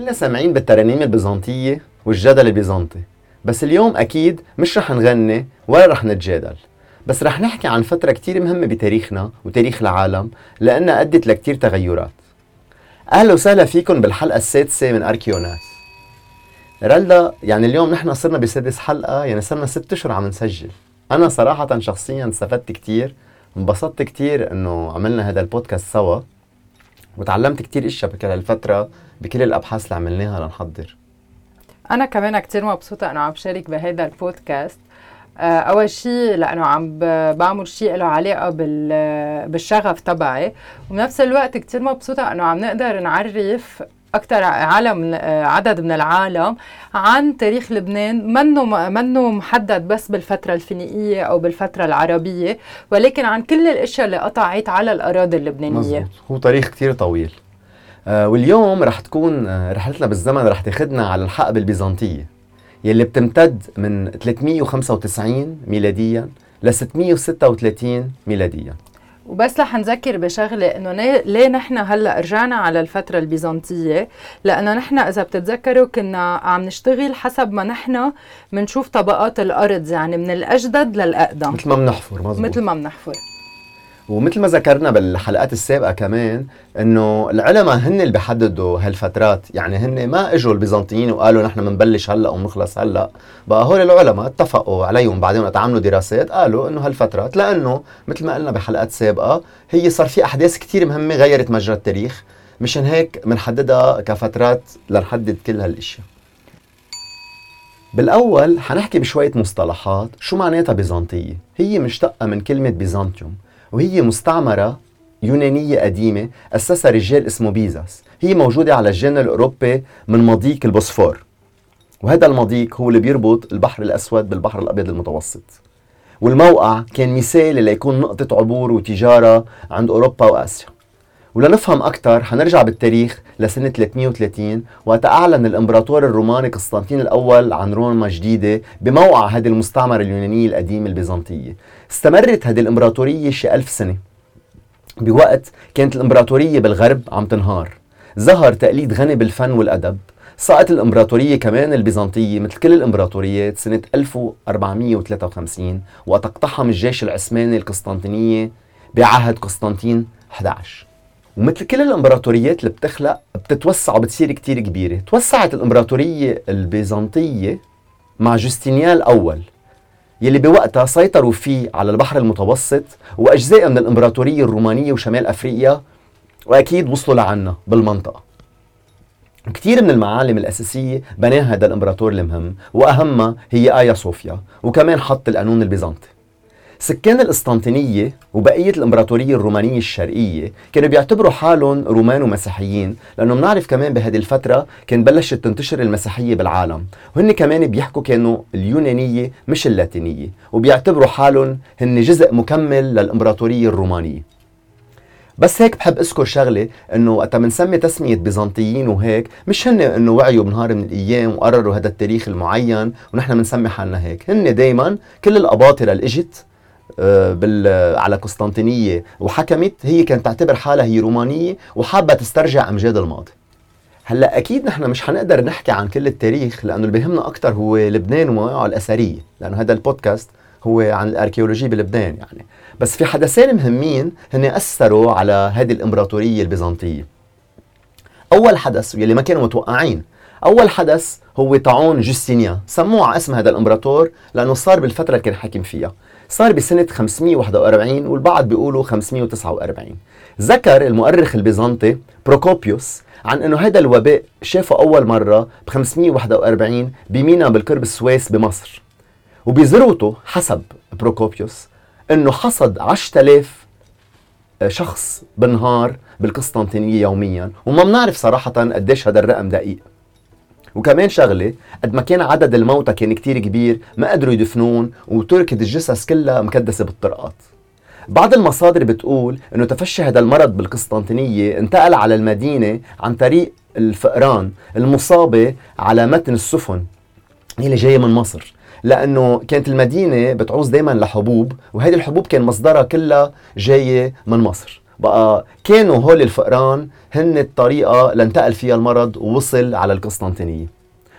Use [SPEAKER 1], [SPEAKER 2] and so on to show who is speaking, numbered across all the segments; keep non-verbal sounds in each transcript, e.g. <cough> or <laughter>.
[SPEAKER 1] كلنا سامعين بالترانيم البيزنطية والجدل البيزنطي. بس اليوم أكيد مش رح نغني ولا رح نتجادل. بس رح نحكي عن فترة كتير مهمة بتاريخنا وتاريخ العالم لأنها أدت لكتير تغيرات. أهلا وسهلا فيكم بالحلقة السادسة من أركيوناس. رلدا يعني اليوم نحن صرنا بسادس حلقة يعني صرنا ست أشهر عم نسجل. أنا صراحة شخصيا استفدت كتير انبسطت كتير إنه عملنا هذا البودكاست سوا وتعلمت كتير إشياء بكل هالفترة. بكل الأبحاث اللي عملناها لنحضر.
[SPEAKER 2] أنا كمان كثير مبسوطة إنه عم بشارك بهذا البودكاست. آه، أول شيء لأنه عم بعمل شيء له علاقة بالشغف تبعي. وبنفس الوقت كثير مبسوطة إنه عم نقدر نعرف أكثر عالم عدد من العالم عن تاريخ لبنان. منه منه محدد بس بالفترة الفينيقية أو بالفترة العربية ولكن عن كل الأشياء اللي قطعت على الأراضي اللبنانية. مزبوط.
[SPEAKER 1] هو تاريخ كثير طويل. آه واليوم رح تكون آه رحلتنا بالزمن رح تاخذنا على الحقبة البيزنطية يلي بتمتد من 395 ميلاديا ل 636 ميلاديا.
[SPEAKER 2] وبس رح نذكر بشغلة إنه ليه نحن هلأ رجعنا على الفترة البيزنطية؟ لأنه نحن إذا بتتذكروا كنا عم نشتغل حسب ما نحن بنشوف طبقات الأرض يعني من الأجدد للأقدم.
[SPEAKER 1] مثل ما بنحفر مزبوط.
[SPEAKER 2] مثل ما بنحفر.
[SPEAKER 1] ومثل ما ذكرنا بالحلقات السابقة كمان إنه العلماء هن اللي بيحددوا هالفترات يعني هن ما إجوا البيزنطيين وقالوا نحن بنبلش هلأ ونخلص هلأ. بقى هول العلماء اتفقوا عليهم بعدين عملوا دراسات قالوا إنه هالفترات لأنه مثل ما قلنا بحلقات سابقة هي صار في أحداث كثير مهمة غيرت مجرى التاريخ مشان هيك بنحددها كفترات لنحدد كل هالإشياء. بالأول حنحكي بشوية مصطلحات شو معناتها بيزنطية؟ هي مشتقة من كلمة بيزنطيوم. وهي مستعمرة يونانية قديمة أسسها رجال اسمه بيزاس. هي موجودة على الجنة الأوروبي من مضيق البوسفور. وهذا المضيق هو اللي بيربط البحر الأسود بالبحر الأبيض المتوسط. والموقع كان مثالي ليكون نقطة عبور وتجارة عند أوروبا وآسيا. ولنفهم أكثر حنرجع بالتاريخ لسنة 330 وقت أعلن الإمبراطور الروماني قسطنطين الأول عن روما جديدة بموقع هذه المستعمرة اليونانية القديمة البيزنطية استمرت هذه الإمبراطورية شي ألف سنة. بوقت كانت الإمبراطورية بالغرب عم تنهار. ظهر تقليد غني بالفن والأدب. سقط الإمبراطورية كمان البيزنطية مثل كل الإمبراطوريات سنة 1453 وقت اقتحم الجيش العثماني القسطنطينية بعهد قسطنطين 11 ومثل كل الإمبراطوريات اللي بتخلق بتتوسع وبتصير كتير كبيرة. توسعت الإمبراطورية البيزنطية مع جوستينيان الأول يلي بوقتها سيطروا فيه على البحر المتوسط وأجزاء من الإمبراطورية الرومانية وشمال أفريقيا وأكيد وصلوا لعنا بالمنطقة. كثير من المعالم الأساسية بناها هذا الإمبراطور المهم وأهمها هي آيا صوفيا وكمان حط القانون البيزنطي. سكان القسطنطينية وبقية الإمبراطورية الرومانية الشرقية كانوا بيعتبروا حالهم رومان ومسيحيين لأنه بنعرف كمان بهذه الفترة كان بلشت تنتشر المسيحية بالعالم وهن كمان بيحكوا كانوا اليونانية مش اللاتينية وبيعتبروا حالهم هن جزء مكمل للإمبراطورية الرومانية. بس هيك بحب أذكر شغلة إنه وقت بنسمي تسمية بيزنطيين وهيك مش هن إنه وعيوا بنهار من الأيام وقرروا هذا التاريخ المعين ونحن بنسمي حالنا هيك. هن دائما كل الأباطرة اللي اجت بال على قسطنطينية. وحكمت هي كانت تعتبر حالها هي رومانية وحابة تسترجع أمجاد الماضي. هلأ أكيد نحن مش حنقدر نحكي عن كل التاريخ لأنه اللي بهمنا أكثر هو لبنان ومواقعه الأثرية لأنه هذا البودكاست هو عن الاركيولوجي بلبنان يعني. بس في حدثين مهمين هن أثروا على هذه الإمبراطورية البيزنطية. أول حدث واللي ما كانوا متوقعين أول حدث هو طاعون جوستينيان سموه على اسم هذا الإمبراطور لأنه صار بالفترة اللي كان حاكم فيها. صار بسنة 541 والبعض بيقولوا 549 ذكر المؤرخ البيزنطي بروكوبيوس عن إنه هذا الوباء شافه أول مرة ب 541 بمينا بالقرب السويس بمصر. وبذروته حسب بروكوبيوس إنه حصد 10000 شخص بالنهار بالقسطنطينية يوميا. وما بنعرف صراحة قديش هذا الرقم دقيق. وكمان شغلة قد ما كان عدد الموتى كان كتير كبير ما قدروا يدفنون وتركت الجثث كلها مكدسة بالطرقات. بعض المصادر بتقول إنه تفشي هذا المرض بالقسطنطينية انتقل على المدينة عن طريق الفئران المصابة على متن السفن اللي جاية من مصر. لأنه كانت المدينة بتعوز دائما لحبوب وهذه الحبوب كان مصدرها كلها جاية من مصر. بقى كانوا هول الفئران هن الطريقة لانتقل فيها المرض ووصل على القسطنطينية.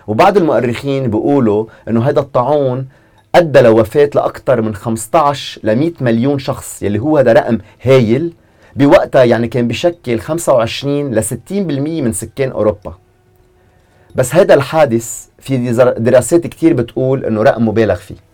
[SPEAKER 1] وبعض المؤرخين بيقولوا إنه هذا الطاعون أدى لوفاة لأكثر من 15 ل 100 مليون شخص يلي هو هذا رقم هايل بوقتها يعني كان بشكل 25 ل 60% من سكان أوروبا. بس هذا الحادث في دراسات كتير بتقول إنه رقم مبالغ فيه.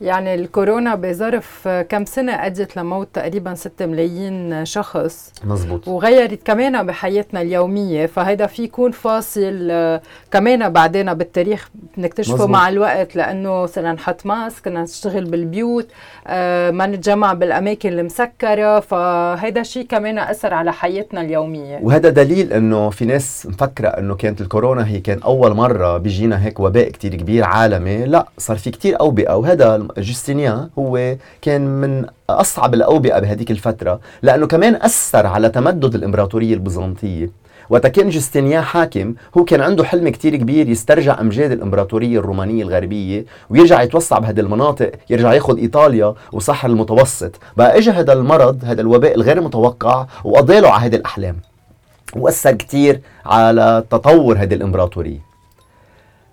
[SPEAKER 2] يعني الكورونا بظرف كم سنة أدت لموت تقريبا 6 ملايين شخص.
[SPEAKER 1] مزبوط
[SPEAKER 2] وغيرت كمان بحياتنا اليومية فهيدا في يكون فاصل آه، كمان بعدين بالتاريخ نكتشفه مع الوقت لأنه صرنا نحط ماسك كنا نشتغل بالبيوت آه، ما نتجمع بالأماكن المسكرة فهيدا شيء كمان أثر على حياتنا اليومية.
[SPEAKER 1] وهذا دليل أنه في ناس مفكرة أنه كانت الكورونا هي كان أول مرة بيجينا هيك وباء كتير كبير عالمي لا صار في كتير أوبئة وهذا جوستينيان هو كان من أصعب الأوبئة بهذيك الفترة لأنه كمان أثر على تمدد الإمبراطورية البيزنطية. وقت كان جوستينيان حاكم هو كان عنده حلم كتير كبير يسترجع أمجاد الإمبراطورية الرومانية الغربية ويرجع يتوسع بهذه المناطق يرجع ياخذ إيطاليا وصحر المتوسط. بقى اجى هذا المرض هذا الوباء الغير متوقع وقضى له على هذه الأحلام. وأثر كتير على تطور هذه الإمبراطورية.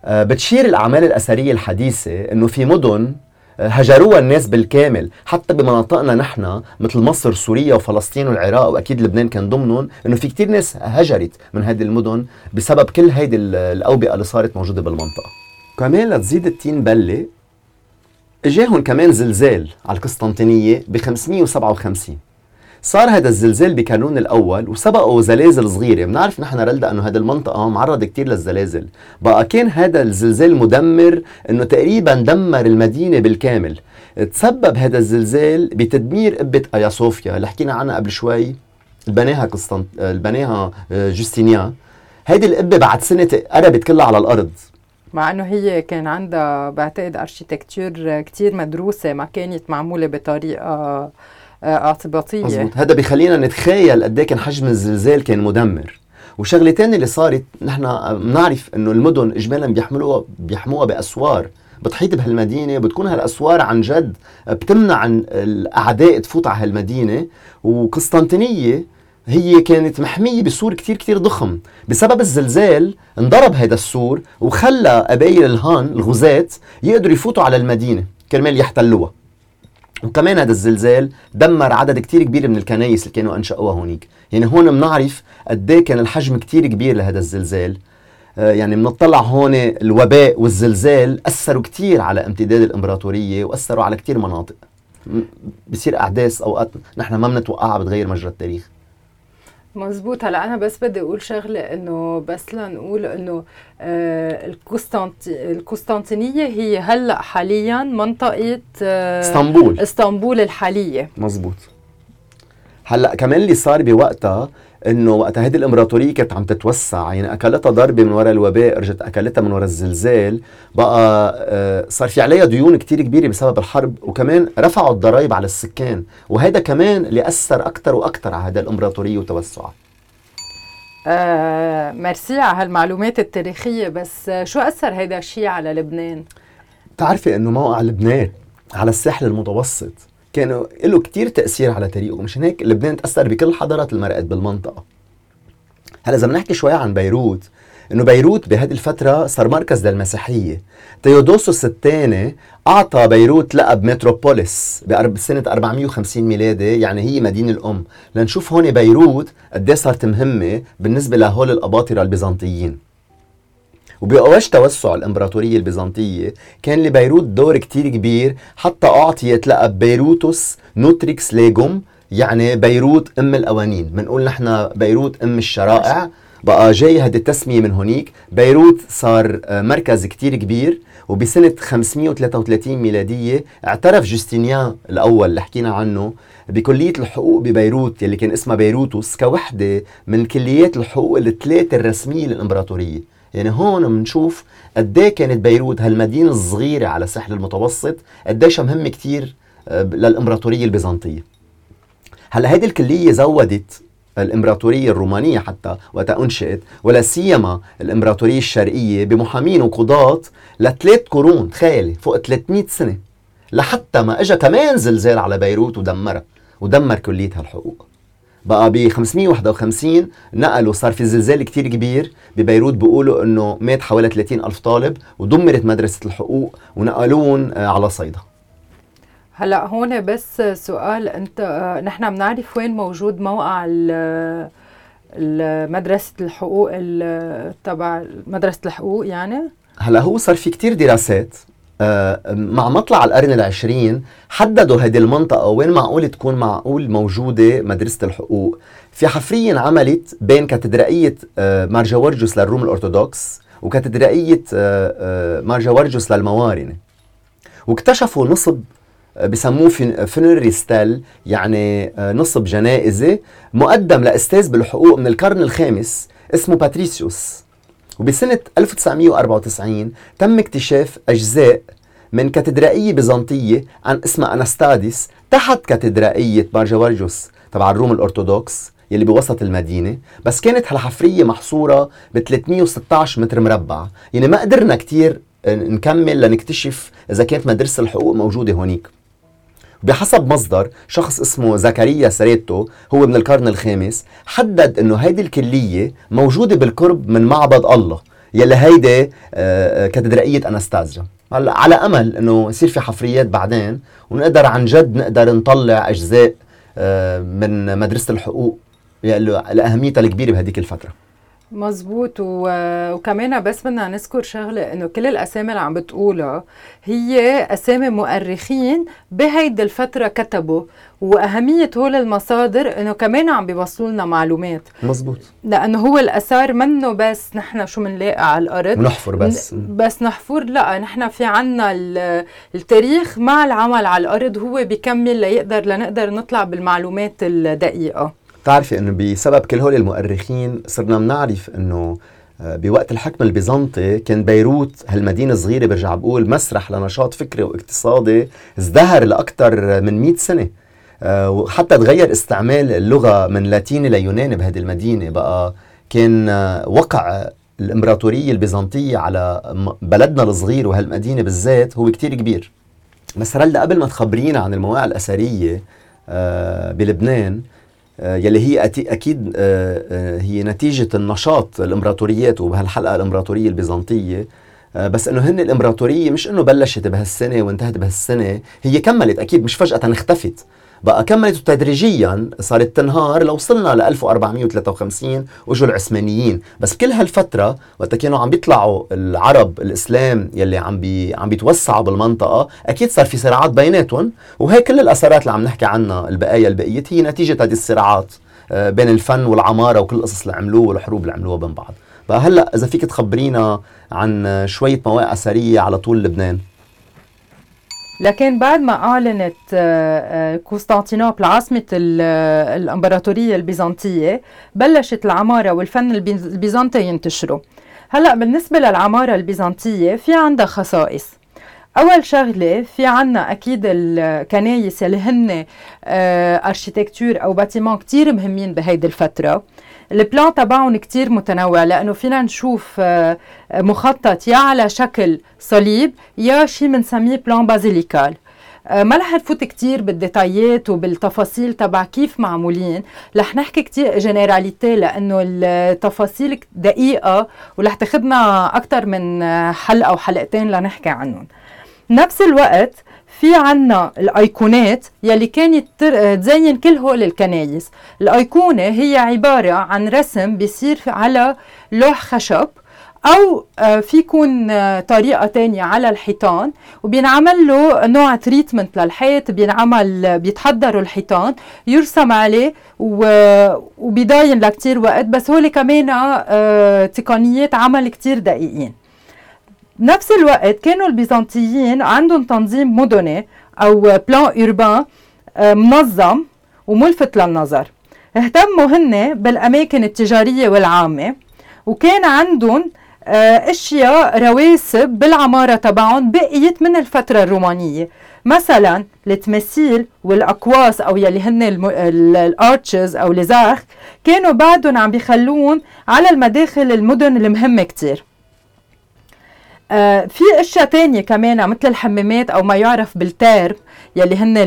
[SPEAKER 1] آه، بتشير الأعمال الأثرية الحديثة إنه في مدن هجروها الناس بالكامل. حتى بمناطقنا نحن مثل مصر سوريا وفلسطين والعراق وأكيد لبنان كان ضمنهم إنه في كتير ناس هجرت من هذه المدن بسبب كل هيدي الأوبئة اللي صارت موجودة بالمنطقة. كمان لتزيد التين بلة إجاهم كمان زلزال على القسطنطينية ب 557 صار هذا الزلزال بكانون الأول وسبقه زلازل صغيرة. بنعرف نحن رلدا أنه هذه المنطقة معرضه كثير للزلازل. بقى كان هذا الزلزال مدمر إنه تقريبا دمر المدينة بالكامل. تسبب هذا الزلزال بتدمير قبة آيا صوفيا. اللي حكينا عنها قبل شوي البناها قسطنط البناها آه، جوستينيان هيدي القبة بعد سنة قربت كلها على الأرض.
[SPEAKER 2] مع إنه هي كان عندها بعتقد اركيتكتور كتير مدروسة. ما كانت معمولة بطريقة اعتباطية.
[SPEAKER 1] مزبوط هذا بخلينا نتخيل قد إيه كان حجم الزلزال كان مدمر. وشغلة ثانية اللي صارت نحن بنعرف إنه المدن اجمالا بيحملوها بيحموها بأسوار. بتحيط بهالمدينة بتكون هالأسوار عن جد بتمنع عن الأعداء تفوت على هالمدينة. وقسطنطينية هي كانت محمية بسور كتير كتير ضخم. بسبب الزلزال انضرب هذا السور وخلى قبائل الهان الغزاة يقدروا يفوتوا على المدينة كرمال يحتلوها. وكمان هذا الزلزال دمر عدد كتير كبير من الكنايس اللي كانوا أنشأوها هونيك. يعني هون بنعرف قد إيه كان الحجم كتير كبير لهذا الزلزال. آه، يعني بنطلع هون الوباء والزلزال أثروا كتير على امتداد الإمبراطورية وأثروا على كتير مناطق. بصير أحداث أوقات نحن ما بنتوقعها بتغير مجرى التاريخ.
[SPEAKER 2] مزبوط هلا أنا بس بدي أقول شغلة إنه بس لنقول إنه آه القسطنط القسطنطينية هي هلأ حاليا منطقة
[SPEAKER 1] آه إسطنبول.
[SPEAKER 2] إسطنبول الحالية.
[SPEAKER 1] مزبوط هلأ كمان اللي صار بوقتها إنه وقت هذه الإمبراطورية كانت عم تتوسع. يعني أكلتها ضربة من وراء الوباء رجت أكلتها من وراء الزلزال. بقى آه، صار في عليها ديون كتير كبيرة بسبب الحرب وكمان رفعوا الضرائب على السكان. وهذا كمان اللي أثر أكثر وأكثر على هذه الإمبراطورية وتوسعها.
[SPEAKER 2] آه ميرسي على هالمعلومات التاريخية بس شو أثر هذا الشيء على لبنان؟
[SPEAKER 1] بتعرفي إنه موقع لبنان على الساحل المتوسط كان له كتير تأثير على تاريخه. مشان هيك لبنان تأثر بكل الحضارات اللي مرقت بالمنطقة. هلأ إذا بنحكي شوي عن بيروت إنه بيروت بهذه الفترة صار مركز للمسيحية. تيودوسوس الثاني أعطى بيروت لقب متروبوليس بسنة 450 ميلادي يعني هي مدينة الأم. لنشوف هون بيروت قد صارت مهمة بالنسبة لهول الأباطرة البيزنطيين. وبأوج توسع الإمبراطورية البيزنطية كان لبيروت دور كتير كبير حتى أعطيت لقب Berytus Nutrix Legum يعني بيروت أم القوانين. بنقول نحن بيروت أم الشرائع. بقى جاي هذه التسمية من هونيك. بيروت صار آه، مركز كتير كبير وبسنة 533 ميلادية اعترف جوستينيان الأول اللي حكينا عنه بكلية الحقوق ببيروت يلي كان اسمها Berytus كوحدة من كليات الحقوق الثلاثة الرسمية للإمبراطورية. يعني هون بنشوف قد إيه كانت بيروت هالمدينة الصغيرة على الساحل المتوسط قديش مهمه كثير آه، للإمبراطورية البيزنطية. هلأ هيدي الكلية زودت الإمبراطورية الرومانية حتى وقتها أنشئت ولا سيما الإمبراطورية الشرقية بمحامين وقضاة لثلاث قرون تخيلي فوق 300 سنة. لحتى ما اجى كمان زلزال على بيروت ودمرها ودمر كليه هالحقوق بقى ب 551 نقلوا صار في زلزال كتير كبير ببيروت بيقولوا إنه مات حوالي 30 ألف طالب ودمرت مدرسة الحقوق ونقلوهم آه، على صيدا.
[SPEAKER 2] هلا هون بس سؤال انت آه، نحن بنعرف وين موجود موقع مدرسة الحقوق تبع مدرسة الحقوق يعني؟
[SPEAKER 1] هلا هو صار في كتير دراسات مع مطلع القرن العشرين حددوا هذه المنطقة وين معقول تكون معقول موجودة مدرسة الحقوق. في حفرية انعملت بين كاتدرائية آه، مارجاورجوس للروم الأرثوذكس وكاتدرائية آه، مارجاورجوس للموارنة واكتشفوا نصب بسموه funéraire stèle يعني نصب جنائزي مقدم لأستاذ بالحقوق من القرن الخامس اسمه باتريسيوس. وبسنة 1994 تم اكتشاف أجزاء من كاتدرائية بيزنطية عن اسمها أنستاديس تحت كاتدرائية مار جاورجيوس تبع الروم الأرثوذكس يلي بوسط المدينة بس كانت هالحفرية محصورة ب 316 متر مربع. يعني ما قدرنا كتير نكمل لنكتشف إذا كانت مدرسة الحقوق موجودة هونيك. بحسب مصدر شخص اسمه زكريا سريتو هو من القرن الخامس حدد إنه هيدي الكلية موجودة بالقرب من معبد الله يلي هيدي آه، آه، كاتدرائية انستازيا هلا على أمل إنه يصير في حفريات بعدين ونقدر عن جد نقدر نطلع أجزاء آه، من مدرسة الحقوق يلي اهميتها الكبيرة بهديك الفترة.
[SPEAKER 2] مزبوط و... وكمان بس بدنا نذكر شغلة إنه كل الأسامي اللي عم بتقولها هي أسامي مؤرخين بهيدي الفترة كتبوا وأهمية هول المصادر إنه كمان عم بيوصلوا لنا معلومات.
[SPEAKER 1] مزبوط
[SPEAKER 2] لأنه هو الأثار منه بس نحن شو بنلاقي على الأرض.
[SPEAKER 1] نحفر بس.
[SPEAKER 2] بس نحفر لا نحن في عنا التاريخ مع العمل على الأرض هو بيكمل ليقدر لنقدر نطلع بالمعلومات الدقيقة.
[SPEAKER 1] بتعرفي إنه بسبب كل هول المؤرخين صرنا بنعرف إنه آه، بوقت الحكم البيزنطي كان بيروت هالمدينة الصغيرة برجع بقول مسرح لنشاط فكري واقتصادي ازدهر لأكثر من 100 سنة. آه، وحتى تغير استعمال اللغة من لاتيني ليوناني بهذه المدينة بقى كان آه، وقع الإمبراطورية البيزنطية على بلدنا الصغير وهالمدينة بالذات هو كتير كبير. بس رلدا قبل ما تخبرينا عن المواقع الأثرية بلبنان يلي هي أكيد آه، آه، هي نتيجة النشاط الإمبراطوريات وبهالحلقة الإمبراطورية البيزنطية. بس إنه هن الإمبراطورية مش إنه بلشت بهالسنة وانتهت بهالسنة هي كملت أكيد مش فجأة اختفت. بقى كملت تدريجيا صارت تنهار لوصلنا ل 1453 واجوا العثمانيين. بس كل هالفترة وقت كانوا عم بيطلعوا العرب الإسلام يلي عم بي عم بيتوسعوا بالمنطقة أكيد صار في صراعات بيناتهم. وهي كل الاثارات اللي عم نحكي عنها البقايا البقيه هي نتيجة هذه الصراعات آه، بين الفن والعمارة وكل القصص اللي عملوه والحروب اللي عملوها بين بعض. فهلأ إذا فيك تخبرينا عن شوية مواقع أثرية على طول لبنان.
[SPEAKER 2] لكن بعد ما أعلنت قسطنطينوبل آه، عاصمة آه، الإمبراطورية البيزنطية بلشت العمارة والفن البيزنطي ينتشروا. هلأ بالنسبة للعمارة البيزنطية في عندها خصائص. أول شغلة في عنا أكيد الكنايس اللي هن آه، architecture أو bâtiments كتير مهمين بهيدي الفترة. ال plan تبعهم كتير متنوع لأنه فينا نشوف آه، مخطط يا على شكل صليب يا شيء بنسميه plan basilical. آه، ما رح نفوت كتير بالديتايات وبالتفاصيل تبع كيف معمولين رح نحكي كتير généralités لأنه التفاصيل دقيقة ورح تاخذنا أكثر من حلقة وحلقتين لنحكي عنهم. نفس الوقت في عنا الأيقونات يلي كانت تزين كل هول الكنايس الأيقونة هي عبارة عن رسم بيصير على لوح خشب أو آه، في آه، طريقة تانية على الحيطان وبينعمل له نوع traitement للحيط بينعمل بيتحضروا الحيطان يرسم عليه وبيضاين لكتير وقت بس هول كمان آه، تقنيات عمل كتير دقيقين. بنفس الوقت كانوا البيزنطيين عندهم تنظيم مدني أو بلان أوربان آه، منظم وملفت للنظر. اهتموا هن بالأماكن التجارية والعامة وكان عندهم آه، أشياء رواسب بالعمارة تبعهم بقيت من الفترة الرومانية. مثلا التماثيل والأقواس أو يلي هن الأرتشز أو الزاخ كانوا بعدهم عم بيخلون على المداخل المدن المهمة كتير. آه في أشياء تانية كمان مثل الحمامات أو ما يعرف بالتيرم يلي هن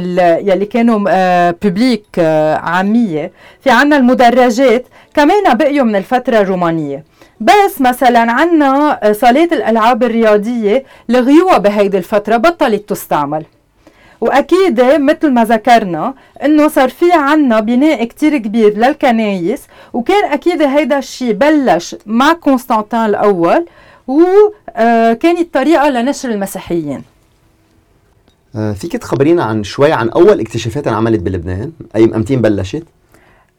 [SPEAKER 2] يلي كانوا آه ببليك آه عامية. في عنا المدرجات كمان بقيوا من الفترة الرومانية. بس مثلا عنا آه، صالات الألعاب الرياضية لغيوها بهيدي الفترة بطلت تستعمل. وأكيد مثل ما ذكرنا إنه صار في عنا بناء كتير كبير للكنايس وكان أكيد هيدا الشيء بلش مع قسطنطين الأول. وكانت آه، طريقة لنشر المسيحيين.
[SPEAKER 1] آه، فيك تخبرينا عن شوي عن أول اكتشافات انعملت بلبنان؟ أي امتين بلشت؟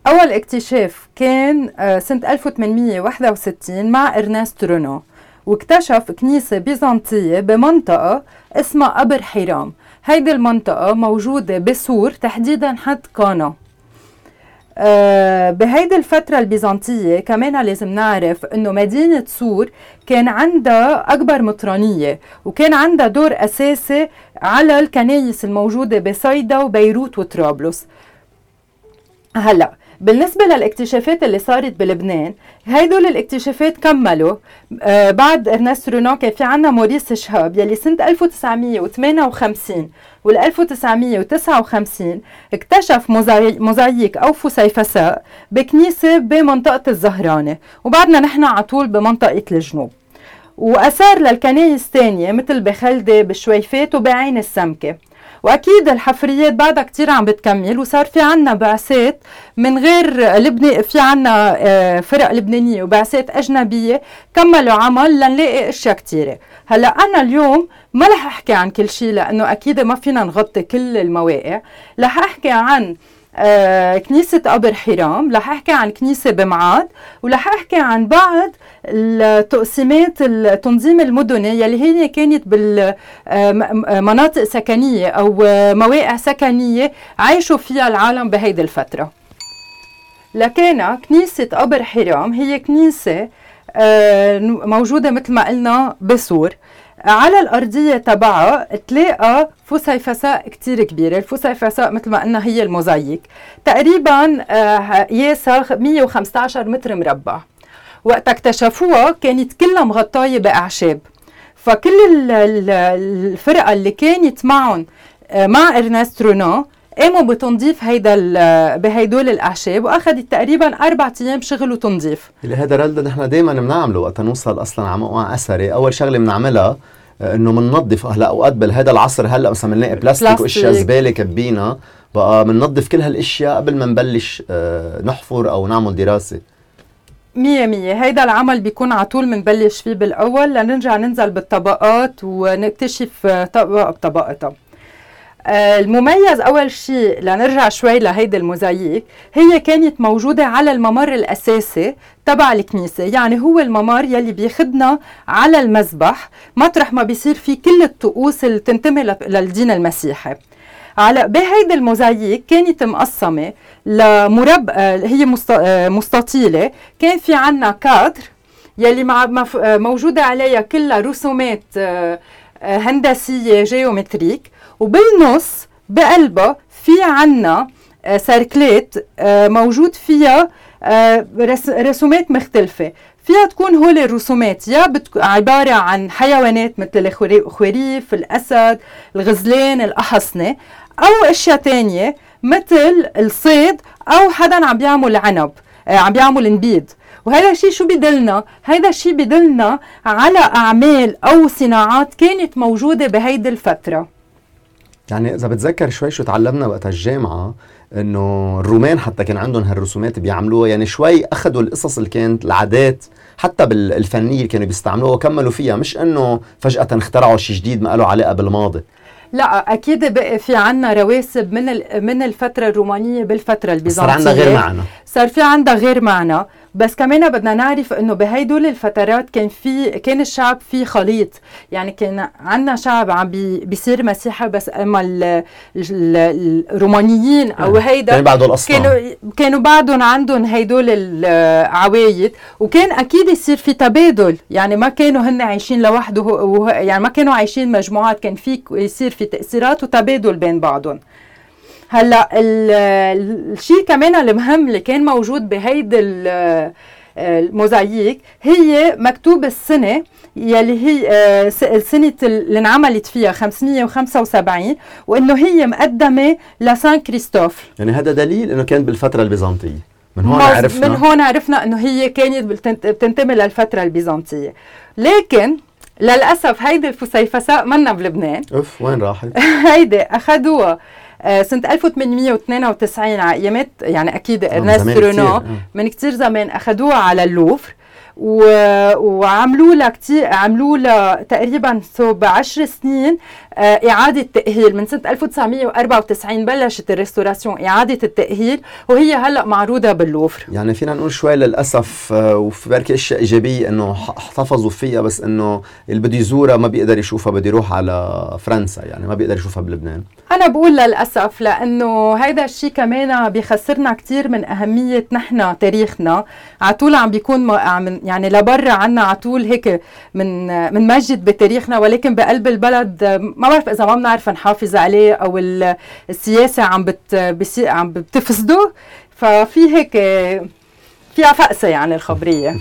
[SPEAKER 2] أول اكتشاف كان آه، سنة 1861 مع Ernest Renan واكتشف كنيسة بيزنطية بمنطقة اسمها قبر حرام هيدي المنطقة موجودة بسور تحديدا حد قانا بهيدي الفترة البيزنطية كمان لازم نعرف إنه مدينة سور كان عندها أكبر مطرانية وكان عندها دور أساسي على الكنايس الموجودة بصيدا وبيروت وطرابلس. هلأ بالنسبة للاكتشافات اللي صارت بلبنان هيدول الاكتشافات كملوا. آه بعد ارنست رونو كان في عنا موريس شهاب يلي سنة 1958 وال 1959 اكتشف موزاييك أو فسيفساء بكنيسة بمنطقة الزهراني. وبعدنا نحن على طول بمنطقة الجنوب. وأثار للكنايس تانية مثل بخلدة بشويفات وبعين السمكة. وأكيد الحفريات بعدها كتير عم بتكمل وصار في عنا بعثات من غير لبنان في عنا آه، فرق لبنانية وبعثات أجنبية كملوا عمل لنلاقي أشياء كتيرة. هلأ أنا اليوم ما رح أحكي عن كل شيء لأنه أكيد ما فينا نغطي كل المواقع. رح أحكي عن آه كنيسة قبر حرام. رح أحكي عن كنيسة بمعاد ورح أحكي عن بعض التقسيمات التنظيم المدني يلي هي كانت بالمناطق سكنية أو مواقع سكنية عايشوا فيها العالم بهيدي الفترة. لكن كنيسة قبر حرام هي كنيسة آه، موجودة مثل ما قلنا بسور. على الأرضية تبعها تلاقى فسيفساء كتير كبيرة. الفسيفساء مثل ما قلنا هي الموزايك. تقريبا قياسها آه، 115 متر مربع. وقت اكتشفوها كانت كلها مغطاية بأعشاب. فكل الفرقة اللي كانت معهم آه، مع ارنست رونو قاموا بتنظيف هيدا بهيدول الأعشاب وأخذت تقريبا أربع أيام شغل وتنظيف.
[SPEAKER 1] اللي هذا رلد نحن دائما بنعمله وقت نوصل أصلا على موقع أثري. أول شغلة بنعملها آه، إنه بننظف هلا أوقات بهذا العصر هلا مثلا بنلاقي بلاستيك وأشياء زبالة كبينا بقى بننظف كل هالأشياء قبل ما نبلش آه، نحفر أو نعمل دراسة.
[SPEAKER 2] مية مية. هيدا العمل بيكون على طول بنبلش فيه بالأول لنرجع ننزل بالطبقات ونكتشف طبقة بطبقتها آه، المميز أول شيء لنرجع شوي لهيدي الموزاييك هي كانت موجودة على الممر الأساسي تبع الكنيسة يعني هو الممر يلي بياخدنا على المذبح مطرح ما بيصير في كل الطقوس اللي تنتمي للدين المسيحي. على بهيدي الموزاييك كانت مقسمة لمرب آه، هي آه، مستطيلة كان في عنا كادر يلي موجودة عليها كلها رسومات هندسية جيومتريك. وبالنص بقلبها في عنا آه، سيركلات آه، موجود فيها آه، رسومات مختلفة. فيها تكون هول الرسومات. يا عبارة عن حيوانات مثل الخريف الأسد الغزلان الأحصنة أو أشياء تانية مثل الصيد أو حدا عم بيعمل عنب عم بيعمل نبيد وهذا الشيء شو بدلنا؟ هذا الشيء بدلنا على أعمال أو صناعات كانت موجودة بهيدي الفترة.
[SPEAKER 1] يعني إذا بتذكر شوي شو تعلمنا وقت الجامعة إنه الرومان حتى كان عندهم هالرسومات بيعملوها يعني شوي اخذوا القصص اللي كانت العادات حتى بالفنيه اللي كانوا بيستعملوها وكملوا فيها مش إنه فجأة اخترعوا شيء جديد ما له علاقة بالماضي.
[SPEAKER 2] لا أكيد بقى في عنا رواسب من من الفترة الرومانية بالفترة البيزنطيه
[SPEAKER 1] صار عندها غير معنى.
[SPEAKER 2] صار في عندها غير معنى. بس كمان بدنا نعرف إنه بهيدول الفترات كان في كان الشعب في خليط. يعني كان عندنا شعب عم بي بيصير مسيحي بس أما الرومانيين
[SPEAKER 1] أو. هيدا كانوا بعدهم كانوا
[SPEAKER 2] كانوا بعدهم عندهم هيدول العوايد. وكان أكيد يصير في تبادل. يعني ما كانوا هن عايشين لوحده يعني ما كانوا عايشين مجموعات. كان في يصير في تأثيرات وتبادل بين بعضهم. هلا الشيء كمان المهم اللي كان موجود بهيدي الموزاييك هي مكتوب السنة يلي هي آه، السنة اللي انعملت فيها 575 وإنه هي مقدمة لسان كريستوف.
[SPEAKER 1] يعني هذا دليل إنه كان بالفترة البيزنطية. من هون عرفنا.
[SPEAKER 2] من هون عرفنا إنه هي كانت بتنتمي للفترة البيزنطية. لكن للأسف هيدي الفسيفساء منا بلبنان.
[SPEAKER 1] أوف وين راحت؟ <laughs>
[SPEAKER 2] هيدي أخذوها. آه، سنة 1892 على ايامات يعني أكيد ارنست رونو من كثير زمان اخذوها على اللوفر. وعملوا لها كثير عملوا لها تقريبا صوب 10 سنين آه، إعادة تأهيل. من سنة 1994 بلشت ال restauration إعادة التأهيل وهي هلأ معروضة باللوفر.
[SPEAKER 1] يعني فينا نقول شوي للأسف آه، وفي بركي أشياء إيجابية إنه احتفظوا فيها بس إنه اللي بده يزورها ما بيقدر يشوفها بده يروح على فرنسا يعني ما بيقدر يشوفها بلبنان.
[SPEAKER 2] أنا بقول للأسف لأنه هيدا الشيء كمان بيخسرنا كثير من أهمية نحن تاريخنا. على طول عم بيكون عم يعني لبرا عنا على طول هيك من من مجد بتاريخنا ولكن بقلب البلد ما بعرف إذا ما بنعرف نحافظ عليه أو السياسة عم بت عم بتفسده. ففي هيك فيها فقسه يعني الخبرية.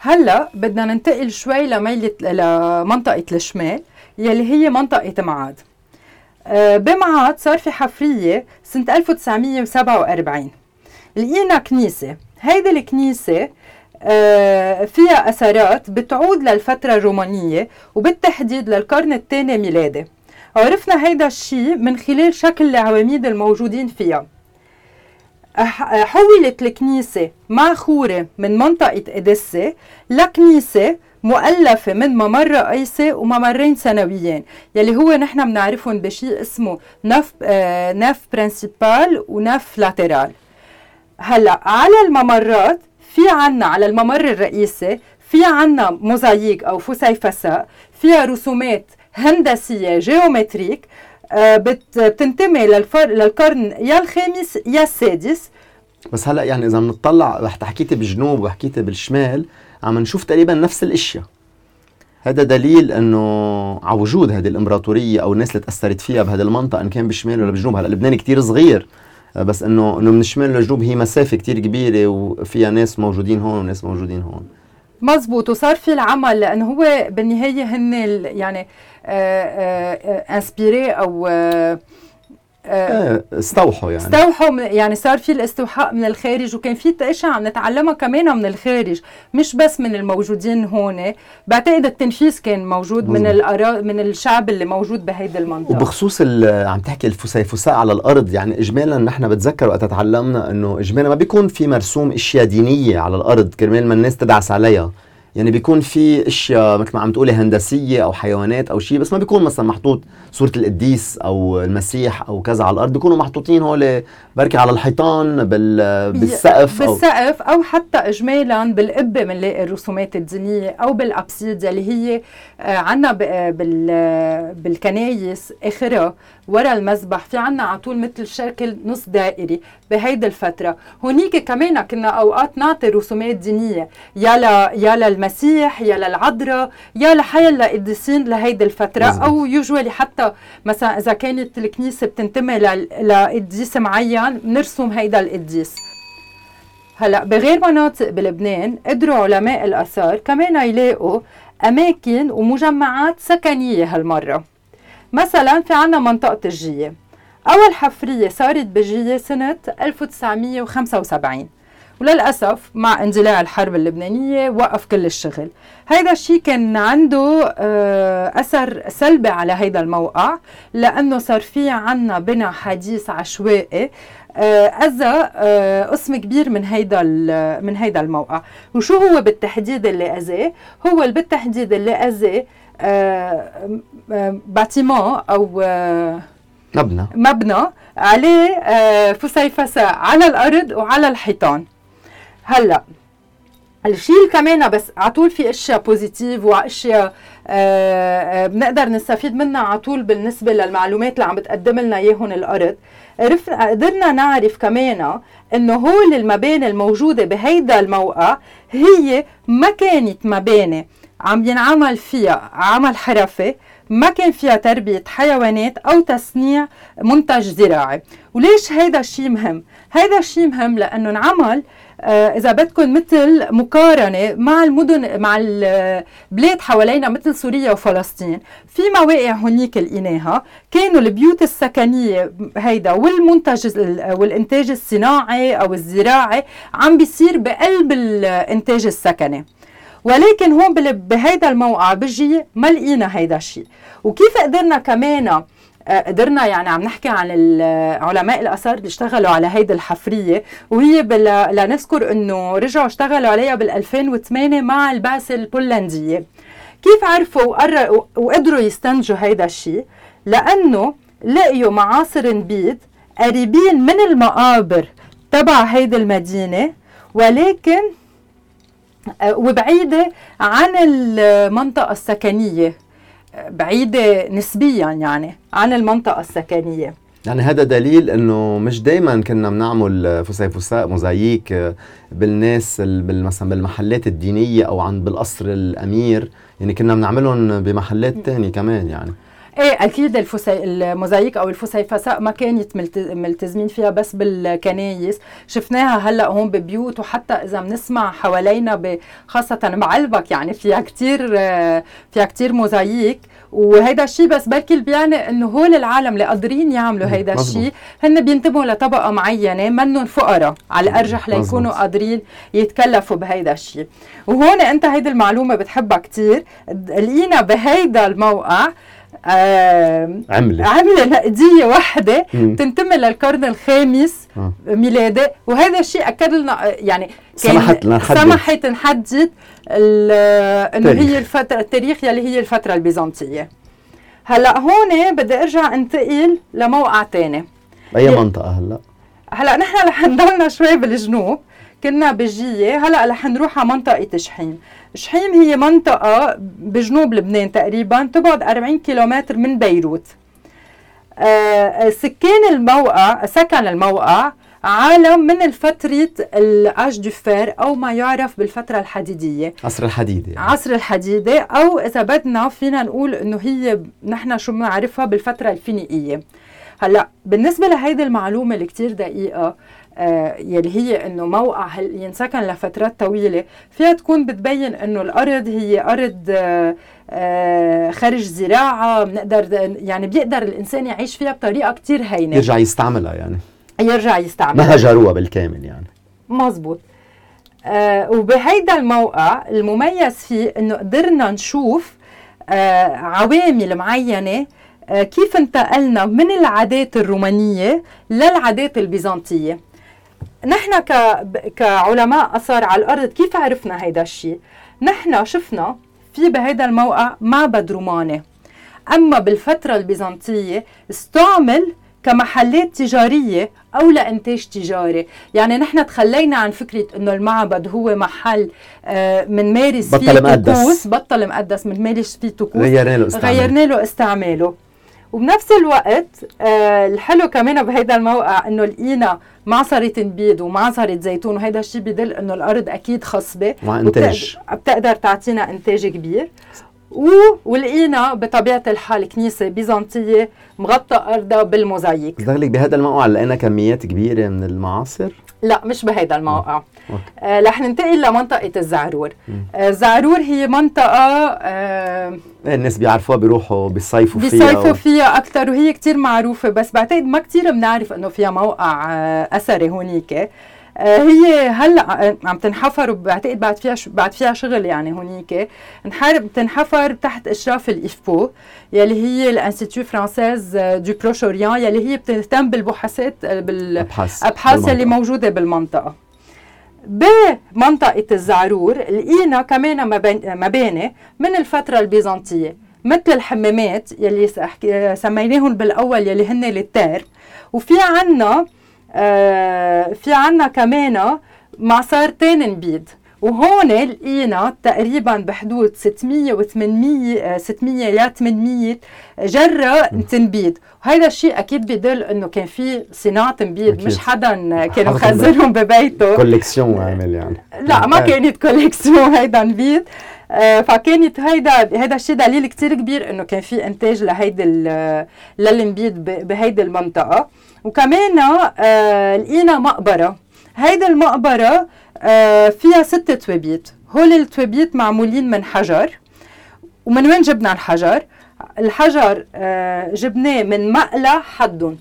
[SPEAKER 2] هلأ بدنا ننتقل شوي لميلة لمنطقة الشمال يلي هي منطقة معاد. آه، بمعاد صار في حفرية سنة 1947 لقينا كنيسة. هيدي الكنيسة فيها أثرات بتعود للفترة الرومانية وبالتحديد للقرن الثاني ميلادي. عرفنا هيدا الشيء من خلال شكل العواميد الموجودين فيها. حولت الكنيسة ماخورة من منطقة إديسة لكنيسة مؤلفة من ممر رئيسي وممرين ثانويين يلي هو نحن بنعرفهم بشيء اسمه nef آه nef principale و nefs latérales هلأ على الممرات في عنا على الممر الرئيسي في عنا موزاييك أو فسيفساء فيها رسومات هندسية géométrique آه، بتنتمي للقرن يا الخامس يا السادس.
[SPEAKER 1] بس هلأ يعني إذا بنطلع حكيتي بالجنوب وحكيتي بالشمال عم نشوف تقريبا نفس الاشياء هذا دليل إنه على وجود هذه الإمبراطورية أو الناس اللي تأثرت فيها بهذه المنطقة إن كان بالشمال ولا بالجنوب هلأ لبنان كثير صغير. بس إنه إنه من الشمال للجنوب هي مسافة كثير كبيرة وفيها ناس موجودين هون وناس موجودين هون.
[SPEAKER 2] مزبوط. وصار في العمل لأنه هو بالنهاية هن يعني انسبيري آه، آه، أو
[SPEAKER 1] آه، استوحوا يعني.
[SPEAKER 2] استوحوا يعني صار في الاستوحاء من الخارج وكان في اشياء عم نتعلمها كمان من الخارج مش بس من الموجودين هون. بعتقد التنفيذ كان موجود من الأرا من الشعب اللي موجود بهيدي المنطقة.
[SPEAKER 1] وبخصوص عم تحكي الفسيفساء على الأرض يعني اجمالا نحن بتذكر وقت تعلمنا إنه اجمالا ما بيكون في مرسوم إشياء دينية على الأرض كرمال ما الناس تدعس عليها. يعني بيكون في أشياء مثل ما عم تقولي هندسية أو حيوانات أو شيء بس ما بيكون مثلا محطوط صورة القديس أو المسيح أو كذا على الأرض بيكونوا محطوطين هول بركي على الحيطان بال بالسقف
[SPEAKER 2] أو بالسقف أو حتى اجمالا بالقبة بنلاقي الرسومات الدينيه أو بالابسيد اللي هي آه، عندنا بالكنايس آخرها. ورا المذبح في عنا على طول مثل شكل نص دائري بهيدي الفترة. هونيك كمان كنا أوقات نعطي رسومات دينية. يا ل... يا للمسيح يا للعذراء يا لحيا لقديسين لهيدي الفترة. مزبط. أو يوجوالي حتى مثلا إذا كانت الكنيسة بتنتمي لقديس معين بنرسم هيدا القديس. هلأ بغير مناطق بلبنان قدروا علماء الآثار كمان يلاقوا أماكن ومجمعات سكنية هالمرة. مثلا في عنا منطقة الجية أول حفرية صارت بجية سنة 1975 وللأسف مع اندلاع الحرب اللبنانية وقف كل الشغل. هيدا الشيء كان عنده آه، أثر سلبي على هيدا الموقع لأنه صار في عنا بناء حديث عشوائي آه، أذى آه، قسم كبير من هيدا من هيدا الموقع. وشو هو بالتحديد اللي أذاه؟ هو بالتحديد اللي أذاه bâtiment أو
[SPEAKER 1] مبنى.
[SPEAKER 2] مبنى عليه فسيفساء على الأرض وعلى الحيطان. هلا الشيء كمان بس على طول في أشياء positives واشياء آه بنقدر نستفيد منها على طول بالنسبة للمعلومات اللي عم بتقدم لنا إياهم الأرض. قدرنا نعرف كمان إنه هول المباني الموجودة بهيدا الموقع هي ما كانت مباني. عم ينعمل فيها عمل حرفي ما كان فيها تربية حيوانات أو تصنيع منتج زراعي. وليش هيدا الشيء مهم؟ هيدا الشيء مهم لأنه انعمل آه، إذا بدكم مثل مقارنة مع المدن مع البلاد حوالينا مثل سوريا وفلسطين. في مواقع هنيك لقيناها. كانوا البيوت السكنية هيدا والمنتج والإنتاج الصناعي أو الزراعي عم بيصير بقلب الإنتاج السكني. ولكن هون بهيدا الموقع بجي ما لقينا هيدا الشيء وكيف قدرنا كمان آه، قدرنا يعني عم نحكي عن علماء الآثار اللي اشتغلوا على هيدي الحفرية وهي لنذكر إنه رجعوا اشتغلوا عليها بال 2008 مع البعثه البولندية. كيف عرفوا وقدروا يستنتجوا هيدا الشيء لأنه لقيوا معاصر نبيد قريبين من المقابر تبع هيدي المدينة ولكن آه، وبعيدة عن المنطقة السكنية. بعيدة نسبيا يعني عن المنطقة السكنية.
[SPEAKER 1] يعني هذا دليل إنه مش دائما كنا بنعمل فسيفساء موزاييك بالناس مثلا بالمحلات الدينية أو عند بالقصر الأمير. يعني كنا بنعملهم بمحلات تانية كمان يعني.
[SPEAKER 2] إيه أكيد الفسي... الموزاييك أو الفسيفساء ما كانت ملتزمين فيها بس بالكنايس. شفناها هلأ هون ببيوت وحتى إذا بنسمع حوالينا ب... خاصة بعلبك يعني فيها كثير فيها كثير موزاييك وهيدا الشيء بس بركي اللي بيعني إنه هول العالم اللي قادرين يعملوا هيدا الشيء هن بينتبهوا لطبقة معينة منهم فقراء على الأرجح ليكونوا قادرين يتكلفوا بهيدا الشيء وهون أنت هيدي المعلومة بتحبها كثير لقينا بهيدا الموقع
[SPEAKER 1] عملة.
[SPEAKER 2] عملة نقدية واحدة تنتمي للقرن الخامس آه. ميلادي. وهذا الشيء أكد لنا يعني
[SPEAKER 1] سمحت لنا نحدد
[SPEAKER 2] سمحت نحدد إنه هي الفترة التاريخ يلي هي الفترة البيزنطية. هلأ هون بدي أرجع أنتقل لموقع ثاني
[SPEAKER 1] أي منطقة هلأ؟
[SPEAKER 2] هلأ نحن رح نضلنا شوي بالجنوب. كنا بجية. هلا رح نروح على منطقة شحيم. شحيم هي منطقة بجنوب لبنان تقريبا تبعد 40 كيلومتر من بيروت. آه سكان الموقع سكن الموقع عالم من الفترة ال âge de fer أو ما يعرف بالفترة الحديدية.
[SPEAKER 1] عصر الحديدة
[SPEAKER 2] يعني. عصر الحديدة أو إذا بدنا فينا نقول إنه هي نحن شو بنعرفها بالفترة الفينيقية. هلا بالنسبة لهيدي المعلومة اللي كتير دقيقة. آه يلي هي إنه موقع ينسكن لفترات طويلة فيها تكون بتبين إنه الأرض هي أرض آه آه خارج زراعة بنقدر يعني بيقدر الإنسان يعيش فيها بطريقة كتير هينة.
[SPEAKER 1] يرجع يستعملها يعني.
[SPEAKER 2] يرجع يستعملها.
[SPEAKER 1] ما هجروها بالكامل يعني.
[SPEAKER 2] مزبوط. آه وبهيدا الموقع المميز فيه إنه قدرنا نشوف آه عوامل معينة آه كيف انتقلنا من العادات الرومانية للعادات البيزنطية. نحن ك... كعلماء آثار على الأرض كيف عرفنا هيدا الشيء نحن شفنا في بهيدا الموقع معبد روماني. أما بالفترة البيزنطية استعمل كمحلات تجارية أو لإنتاج تجاري. يعني نحن تخلينا عن فكرة أنه المعبد هو محل آه، من مارس
[SPEAKER 1] فيه طقوس
[SPEAKER 2] بطل مقدس من مارس فيه طقوس.
[SPEAKER 1] غيرنا له استعماله.
[SPEAKER 2] غيرنا له استعماله. وبنفس الوقت آه الحلو كمان بهيدا الموقع إنه لقينا معصرة نبيد ومعصرة زيتون وهيدا الشيء بدل إنه الأرض أكيد خصبة
[SPEAKER 1] وانتاج
[SPEAKER 2] بتقدر تعطينا إنتاج كبير. ولقينا بطبيعة الحال كنيسة بيزنطية مغطى أرضها بالموزاييك
[SPEAKER 1] قصدك بهذا الموقع لقينا كميات كبيرة من المعاصر.
[SPEAKER 2] لا مش بهذا الموقع. آه رح ننتقل لمنطقة الزعرور. آه الزعرور هي منطقة آه
[SPEAKER 1] الناس بيعرفوها بيروحوا بيصيفوا
[SPEAKER 2] فيها بيصيفوا. فيها أكثر وهي كتير معروفة بس بعتقد ما كتير بنعرف إنه فيها موقع آه أثري هونيك. آه، هي هلا عم تنحفر وبعتقد بعد فيها بعد فيها شغل يعني هونيك. انحرب تنحفر تحت إشراف ال IFPO يلي هي ال Institut français du Proche-Orient يلي هي بتهتم بالبحوثات بالابحاث يلي موجودة بالمنطقة. بمنطقة الزعرور لقينا كمان مباني من الفترة البيزنطية مثل الحمامات يلي سميناهم بالأول يلي هن التار وفي عنا آه في عنا كمان معصرتين نبيد وهون لقينا تقريبا بحدود 600 و 800 600 ل 800 جرة تنبيد وهذا الشيء أكيد بدل إنه كان في صناعة نبيد مش <laughs> حدا كان مخزنهم ببيته.
[SPEAKER 1] collection عامل يعني.
[SPEAKER 2] لا ما كانت collection هيدا نبيد آه فكانت هيدا هيدا الشيء دليل كتير كبير إنه كان في إنتاج لهيدي للنبيد بهيدي المنطقة. وكمان آه لقينا مقبرة. هيدي المقبرة آه فيها ست توابيت. هول التوابيت معمولين من حجر. ومن وين جبنا الحجر؟ الحجر آه جبناه من مقلع حدهم.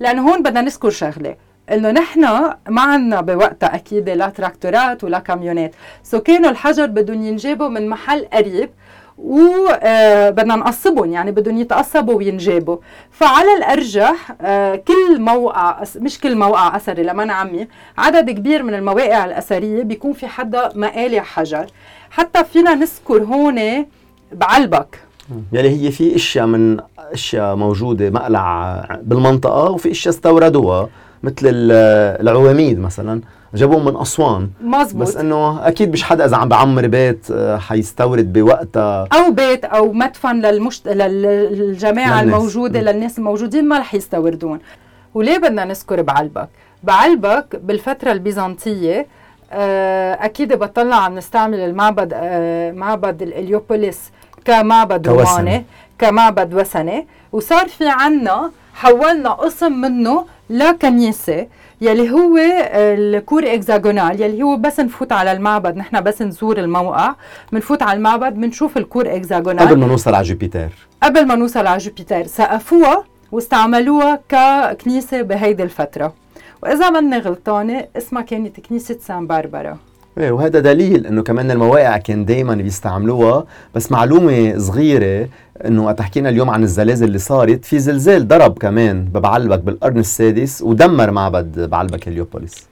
[SPEAKER 2] لأنه هون بدنا نذكر شغلة. إنه نحن ما عندنا بوقتها أكيد لا تراكتورات ولا كاميونات. so كانوا الحجر بدهم ينجابوا من محل قريب. وبدنا نقصبهم يعني بدهم يتقصبوا وينجابوا. فعلى الأرجح آه، كل موقع مش كل موقع أثري لما عمي عدد كبير من المواقع الأثرية بيكون في حدها مقالع حجر. حتى فينا نذكر هون بعلبك.
[SPEAKER 1] يعني هي في أشياء من أشياء موجودة مقلع بالمنطقة وفي أشياء استوردوها مثل العواميد مثلا. جابوهم من أسوان.
[SPEAKER 2] مزبوط.
[SPEAKER 1] بس إنه أكيد مش حدا إذا عم بعمر بيت آه، حيستورد بوقتها.
[SPEAKER 2] أو بيت أو مدفن للمشت... للجماعة للناس. الموجودة م. للناس الموجودين ما رح يستوردون. وليه بدنا نذكر بعلبك؟ بعلبك بالفترة البيزنطية آه، أكيد بطلنا عم نستعمل المعبد آه، معبد الإليوبوليس كمعبد روماني كمعبد وثني. وصار في عنا حولنا قسم منه لكنيسه يلي هو ال cour hexagonale يلي هو بس نفوت على المعبد نحن بس نزور الموقع بنفوت على المعبد بنشوف ال cour hexagonale
[SPEAKER 1] قبل ما نوصل على جوبيتر.
[SPEAKER 2] قبل ما نوصل على جوبيتر سقفوها واستعملوها ككنيسة بهيدي الفترة. وإذا ماني غلطانه اسمها كانت كنيسه سان باربرا.
[SPEAKER 1] إيه وهذا دليل إنه كمان المواقع كان دائما بيستعملوها. بس معلومة صغيرة إنه وقت حكينا اليوم عن الزلازل اللي صارت. في زلزال ضرب كمان ببعلبك بالقرن السادس ودمر معبد بعلبك هليوبوليس.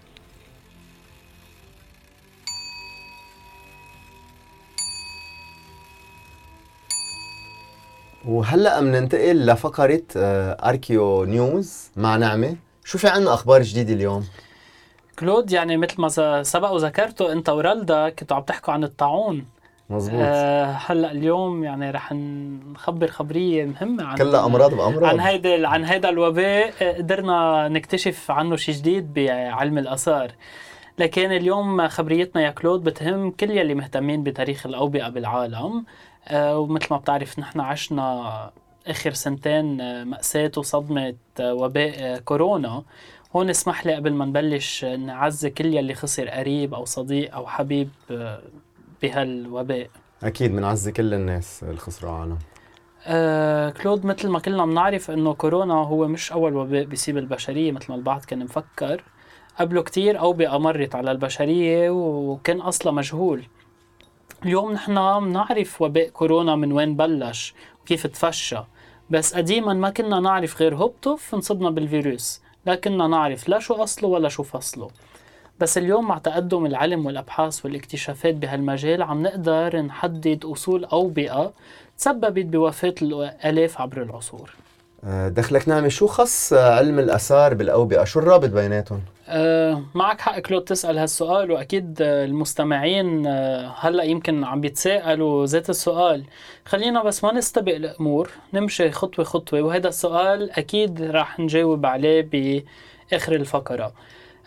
[SPEAKER 1] وهلأ بننتقل لفقرة اركيو نيوز مع نعمة. شو في عنا أخبار جديدة اليوم؟
[SPEAKER 3] كلود يعني مثل ما سبق وذكرته انت ورالدا كنتوا عم تحكوا عن الطاعون.
[SPEAKER 1] مزبوط آه
[SPEAKER 3] هلأ اليوم يعني رح نخبر خبرية مهمة عن
[SPEAKER 1] كلها أمراض بأمراض.
[SPEAKER 3] عن هيدا عن هيدا الوباء آه، قدرنا نكتشف عنه شيء جديد بعلم الآثار. لكن اليوم خبريتنا يا كلود بتهم كل يلي مهتمين بتاريخ الأوبئة بالعالم. آه ومثل ما بتعرف نحن عشنا آخر سنتين آه، مأساة وصدمة آه، وباء كورونا. هون اسمح لي قبل ما نبلش نعزي كل يلي خسر قريب أو صديق أو حبيب بهالوباء.
[SPEAKER 1] أكيد بنعزي كل الناس اللي خسروا عالم.
[SPEAKER 3] آه كلود مثل ما كلنا بنعرف إنه كورونا هو مش أول وباء بيصيب البشرية مثل ما البعض كان مفكر. قبله كتير أوبئة مرت على البشرية وكان أصلا مجهول. اليوم نحن بنعرف وباء كورونا من وين بلش وكيف تفشى. بس قديما ما كنا نعرف غير هبطف انصبنا بالفيروس. لا كنا نعرف لا شو أصله ولا شو فصله بس اليوم مع تقدم العلم والأبحاث والاكتشافات بهالمجال عم نقدر نحدد أصول اوبئه تسببت بوفاة الالاف عبر العصور.
[SPEAKER 1] آه، دخلك نعمة شو خص علم الآثار بالأوبئة؟ شو الرابط بيناتهم؟
[SPEAKER 3] أه معك حق كلود تسأل هالسؤال وأكيد المستمعين أه هلأ يمكن عم بيتساءلوا ذات السؤال خلينا بس ما نستبق الأمور نمشي خطوة خطوة وهذا السؤال أكيد راح نجاوب عليه بآخر الفقرة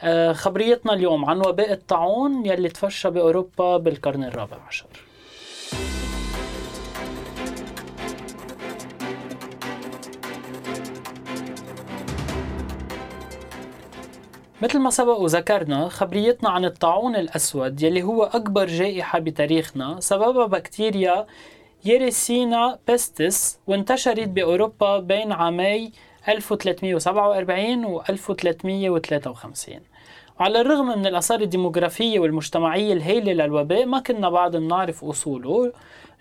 [SPEAKER 3] آه، خبريتنا اليوم عن وباء الطاعون يلي تفشى بأوروبا بالقرن الرابع عشر مثل ما سبق وذكرنا خبريتنا عن الطاعون الأسود يلي هو أكبر جائحة بتاريخنا سببها بكتيريا Yersinia pestis وانتشرت بأوروبا بين عامي 1347 و 1353 وعلى الرغم من الآثار الديموغرافية والمجتمعية الهائلة للوباء ما كنا بعد بنعرف أصوله.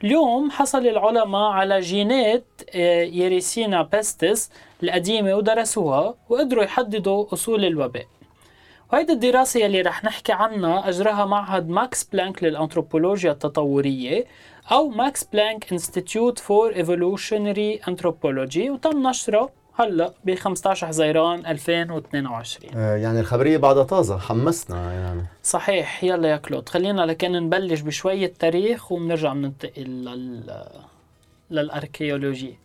[SPEAKER 3] اليوم حصل العلماء على جينات آه، Yersinia pestis القديمة ودرسوها وقدروا يحددوا أصول الوباء. وهيدي الدراسة يلي رح نحكي عنها أجراها معهد ماكس بلانك للأنثروبولوجيا التطورية أو Max Planck Institute for Evolutionary Anthropology وتم نشره هلأ ب 15 حزيران 2022
[SPEAKER 1] آه يعني الخبرية بعدها طازة حمسنا يعني.
[SPEAKER 3] صحيح يلا يا كلود. خلينا لكن نبلش بشوية تاريخ وبنرجع بننتقل لل لل archaeology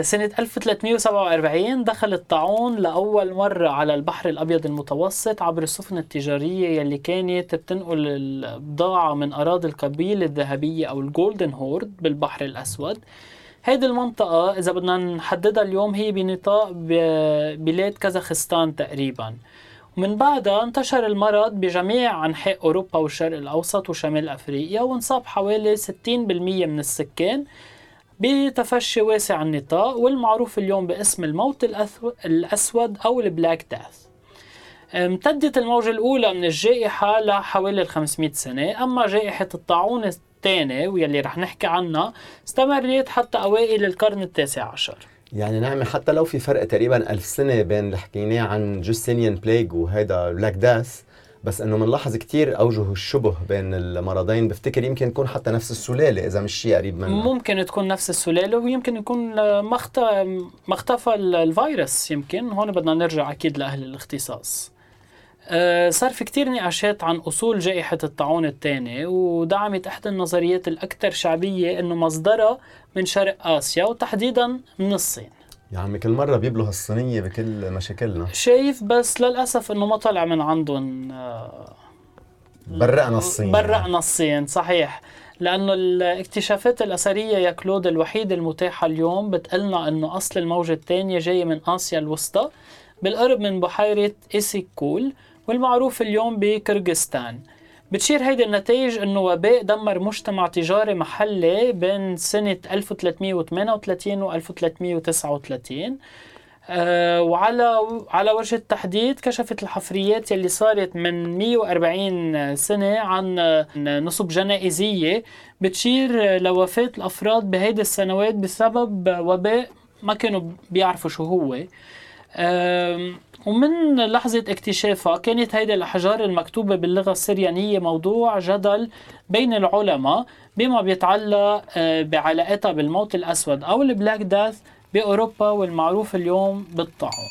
[SPEAKER 3] سنة 1347 دخل الطاعون لأول مرة على البحر الأبيض المتوسط عبر السفن التجارية يلي كانت بتنقل البضاعة من أراضي القبيلة الذهبية أو ال Golden Horde بالبحر الأسود. هيدي المنطقة إذا بدنا نحددها اليوم هي بنطاق بلاد كازاخستان تقريبا. ومن بعدها انتشر المرض بجميع أنحاء أوروبا والشرق الأوسط وشمال أفريقيا وانصاب حوالي 60% من السكان. بتفشي واسع النطاق والمعروف اليوم باسم الموت الأسود أو البلاك داث امتدت الموجة الأولى من الجائحة لحوالي 500 سنة. أما جائحة الطاعون الثاني واللي رح نحكي عنها استمرت حتى أوائل القرن التاسع عشر.
[SPEAKER 1] يعني نعم حتى لو في فرق تقريبا ألف سنة بين اللي حكيناه عن Justinian Plague وهيدا Black Death بس إنه بنلاحظ بنلاحظ أوجه الشبه بين المرضين. بفتكر يمكن تكون حتى نفس السلالة إذا مش شيء قريب منه.
[SPEAKER 3] ممكن تكون نفس السلالة ويمكن يكون ما اختفى الفيروس يمكن. هون بدنا نرجع أكيد لأهل الاختصاص. أه صار في كتير نقاشات عن أصول جائحة الطاعون الثاني ودعمت إحدى النظريات الأكثر شعبية أنه مصدرها من شرق آسيا وتحديدا من الصين.
[SPEAKER 1] يا عمي كل مرة بيبلوا الصينية بكل مشاكلنا.
[SPEAKER 3] شايف بس للأسف إنه ما طلع من عندهم
[SPEAKER 1] آه، برأنا الصين.
[SPEAKER 3] برأنا الصين صحيح. لأنه الاكتشافات الأثرية يا كلود الوحيدة المتاحة اليوم بتقلنا إنه أصل الموجة الثانية جاية من آسيا الوسطى بالقرب من بحيرة إيسيكول والمعروف اليوم بكرغستان. بتشير هيدي النتائج إنه وباء دمر مجتمع تجاري محلي بين سنة 1338 و 1339 أه وعلى على وجه التحديد كشفت الحفريات يلي صارت من 140 سنة عن نصب جنائزية. بتشير لوفاة الأفراد بهيدي السنوات بسبب وباء ما كانوا بيعرفوا شو هو. أه ومن لحظة اكتشافها كانت هيدي الأحجار المكتوبة باللغة السريانية موضوع جدل بين العلماء بما بيتعلق آه، بعلاقتها بالموت الأسود أو البلاك داث بأوروبا والمعروف اليوم بالطاعون.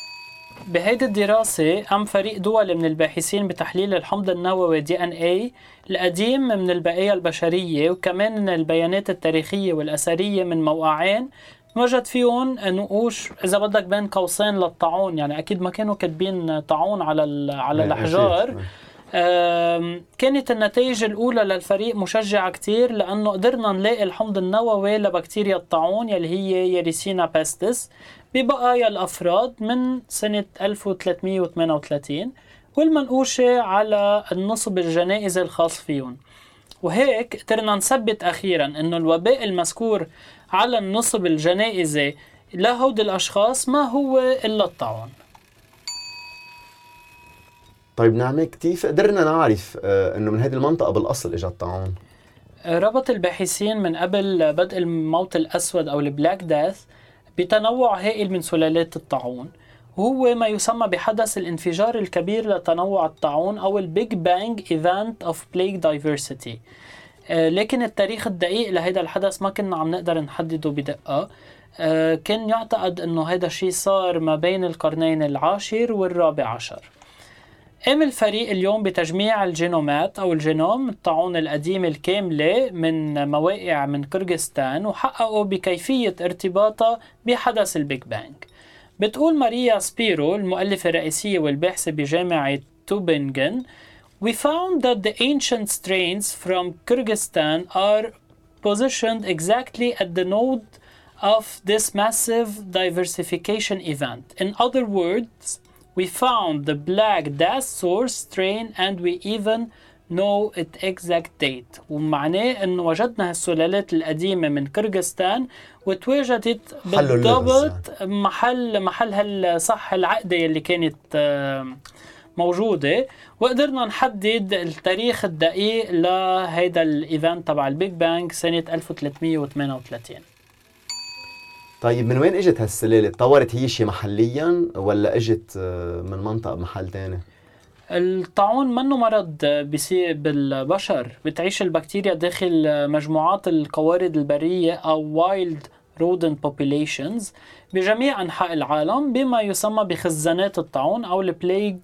[SPEAKER 3] بهيدي الدراسة قام فريق دولي من الباحثين بتحليل الحمض النووي دي إن اي القديم من البقايا البشرية وكمان من البيانات التاريخية والأثرية من موقعين وجد فيهم نقوش إذا بدك بين قوسين للطاعون. يعني أكيد ما كانوا كاتبين طاعون على على الأحجار. كانت النتائج الأولى للفريق مشجعة كتير لأنه قدرنا نلاقي الحمض النووي لبكتيريا الطاعون يلي هي يريسينا باستس ببقايا الأفراد من سنة 1338 والمنقوشة على النصب الجنائزي الخاص فيهم وهيك قدرنا نثبت أخيرا أنه الوباء المذكور على النصب الجنائزي لهود الأشخاص ما هو إلا الطاعون
[SPEAKER 1] طيب نعمة كيف قدرنا نعرف آه، إنه من هذه المنطقة بالأصل اجى الطاعون؟
[SPEAKER 3] ربط الباحثين من قبل بدء الموت الأسود أو البلاك داث بتنوع هائل من سلالات الطاعون. وهو ما يسمى بحدث الانفجار الكبير لتنوع الطاعون أو ال Big Bang event of plague diversity لكن التاريخ الدقيق لهذا الحدث ما كنا عم نقدر نحدده بدقة. آه، كان يعتقد إنه هذا الشيء صار ما بين القرنين العاشر والرابع عشر. قام الفريق اليوم بتجميع الجينومات أو الجينوم الطاعون القديمة الكاملة من مواقع من كرغستان وحققوا بكيفية ارتباطها بحدث البيج بانج. بتقول ماريا سبيرو المؤلفة الرئيسية والباحثة بجامعة توبنغن We found that the ancient strains from Kyrgyzstan are positioned exactly at the node of this massive diversification event. In other words, we found the black death source strain and we even know its exact date ومعناه انه وجدنا هالسلالات القديمه من كرغستان وتواجدت بالضبط محل محل هالصح العقده اللي كانت موجودة وقدرنا نحدد التاريخ الدقيق لهيدا ال event تبع ال Big Bang سنة 1338
[SPEAKER 1] طيب من وين إجت هالسلالة؟ تطورت هي شيء محليا ولا إجت آه، من منطقة محل ثاني؟
[SPEAKER 3] الطاعون منه مرض بيصير بالبشر بتعيش البكتيريا داخل مجموعات القوارض البرية أو wild rodent populations بجميع أنحاء العالم بما يسمى بخزانات الطاعون أو ال plague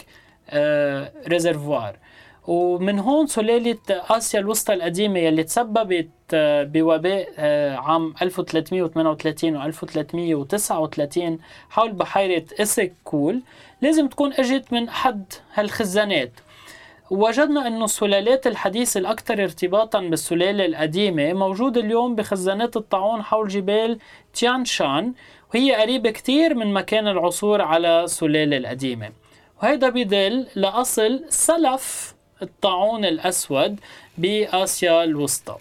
[SPEAKER 3] reservoir. ومن هون سلالة آسيا الوسطى القديمة يلي تسببت آه، بوباء آه، عام 1338 و 1339 حول بحيرة إسك كول لازم تكون إجت من أحد هالخزانات. وجدنا أنه السلالات الحديثة الأكثر ارتباطا بالسلالة القديمة موجودة اليوم بخزانات الطاعون حول جبال تيان شان وهي قريبة كتير من مكان العثور على السلالة القديمة. وهيدا بدل لأصل سلف الطاعون الأسود بآسيا الوسطى.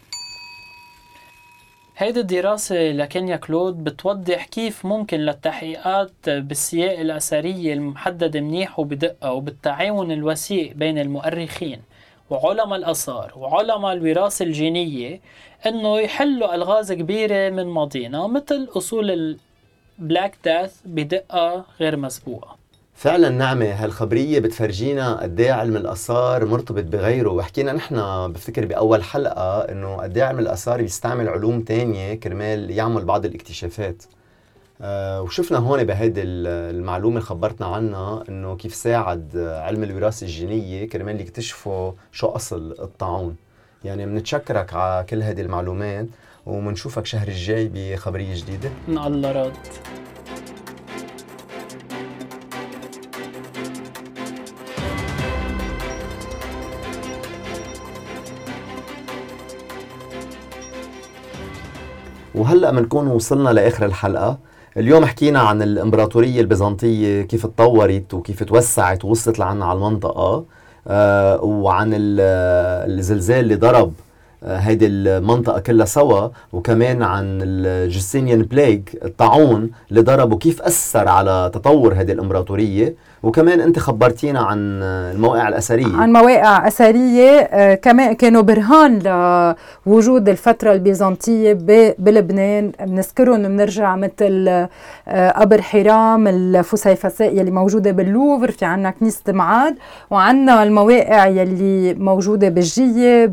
[SPEAKER 3] هيدي الدراسة لكينيا كلود بتوضح كيف ممكن للتحقيقات بالسياق الأثرية المحددة منيح وبدقة وبالتعاون الوثيق بين المؤرخين وعلماء الآثار وعلماء الوراثة الجينية إنه يحلوا ألغاز كبيرة من ماضينا مثل أصول البلاك داث بدقة غير مسبوقة.
[SPEAKER 1] فعلا نعمة هالخبرية بتفرجينا قد إيه علم الآثار مرتبط بغيره. وحكينا نحن بفتكر بأول حلقة إنه قد إيه علم الآثار بيستعمل علوم تانية كرمال يعمل بعض الاكتشافات. آه وشفنا هون بهيدي المعلومة اللي خبرتنا عنها إنه كيف ساعد علم الوراثة الجينية كرمال يكتشفوا شو أصل الطاعون. يعني بنتشكرك على كل هذه المعلومات وبنشوفك شهر الجاي بخبرية جديدة.
[SPEAKER 3] الله راد.
[SPEAKER 1] وهلأ بنكون وصلنا لآخر الحلقة. اليوم حكينا عن الإمبراطورية البيزنطية كيف تطورت وكيف توسعت ووصلت لعنا على المنطقة آه وعن الزلزال اللي ضرب هيدي المنطقة كلها سوا وكمان عن الجستينيان بليغ الطاعون اللي ضرب وكيف أثر على تطور هذه الإمبراطورية. وكمان أنت خبرتينا عن المواقع الأثرية.
[SPEAKER 2] عن مواقع أثرية آه، كمان كانوا برهان لوجود الفترة البيزنطية بلبنان. بنذكرهم بنرجع مثل آه، قبر حرام الفسيفساء يلي موجودة باللوفر في عنا كنيسة معاد وعنا المواقع يلي موجودة بالجية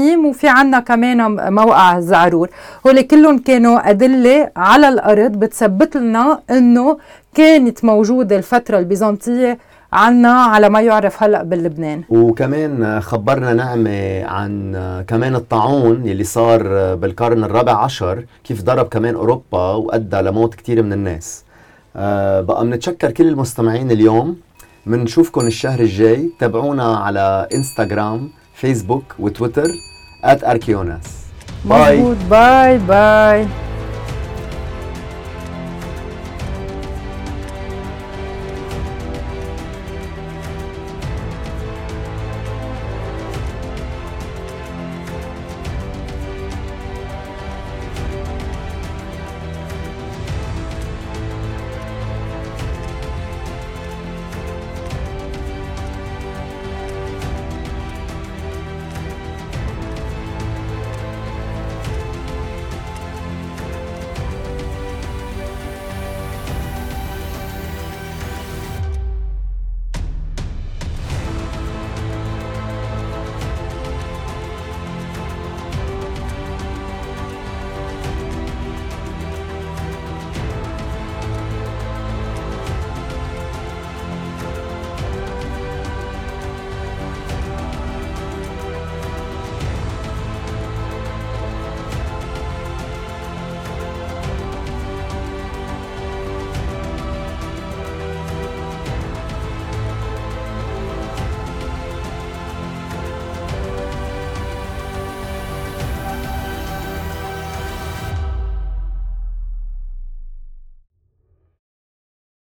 [SPEAKER 2] بشحيم وفي عنا كمان موقع زعرور. هول كلهم كانوا أدلة على الأرض بتثبت لنا إنه كانت موجودة الفترة البيزنطية عنا على ما يعرف هلأ بلبنان
[SPEAKER 1] وكمان خبرنا نعمة عن كمان الطاعون يلي صار بالقرن الرابع عشر كيف ضرب كمان أوروبا وأدى لموت كتير من الناس. آه، بقى بنتشكر كل المستمعين اليوم. بنشوفكم الشهر الجاي. تابعونا على انستغرام فيسبوك وتويتر. at
[SPEAKER 2] Arkeonas. Bye. Bye. Bye.